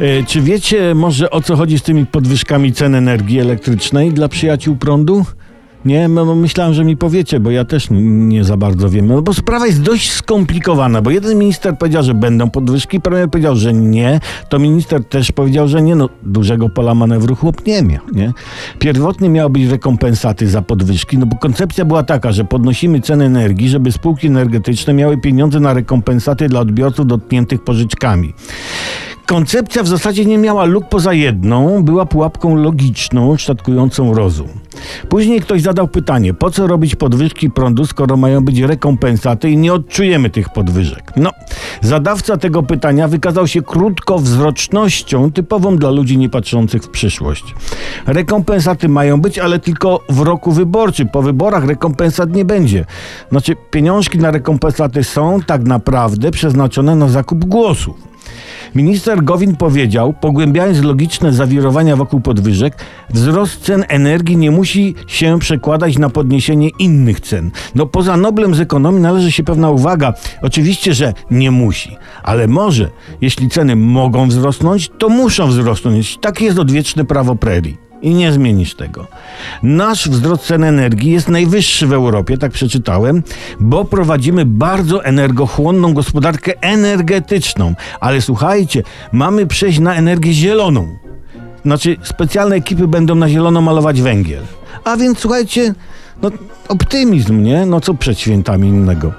E, Czy wiecie może o co chodzi z tymi podwyżkami cen energii elektrycznej dla przyjaciół prądu? Nie, myślałem, że mi powiecie, bo ja też nie za bardzo wiem. No bo sprawa jest dość skomplikowana, bo jeden minister powiedział, że będą podwyżki, premier powiedział, że nie, to minister też powiedział, że nie, no dużego pola manewru chłop nie miał, nie? Pierwotnie miały być rekompensaty za podwyżki, no bo koncepcja była taka, że podnosimy ceny energii, żeby spółki energetyczne miały pieniądze na rekompensaty dla odbiorców dotkniętych pożyczkami. Koncepcja w zasadzie nie miała luk poza jedną, była pułapką logiczną, sztatkującą rozum. Później ktoś zadał pytanie, po co robić podwyżki prądu, skoro mają być rekompensaty i nie odczujemy tych podwyżek. No, zadawca tego pytania wykazał się krótkowzrocznością typową dla ludzi niepatrzących w przyszłość. Rekompensaty mają być, ale tylko w roku wyborczym. Po wyborach rekompensat nie będzie. Znaczy, pieniążki na rekompensaty są tak naprawdę przeznaczone na zakup głosów. Minister Gowin powiedział, pogłębiając logiczne zawirowania wokół podwyżek, wzrost cen energii nie musi się przekładać na podniesienie innych cen. No poza noblem z ekonomii należy się pewna uwaga. Oczywiście, że nie musi, ale może. Jeśli ceny mogą wzrosnąć, to muszą wzrosnąć. Tak jest odwieczne prawo prerii. I nie zmienisz tego. Nasz wzrost cen energii jest najwyższy w Europie, tak przeczytałem, bo prowadzimy bardzo energochłonną gospodarkę energetyczną. Ale słuchajcie, mamy przejść na energię zieloną. Znaczy, specjalne ekipy będą na zielono malować węgiel. A więc słuchajcie, no optymizm, nie? No co przed świętami innego.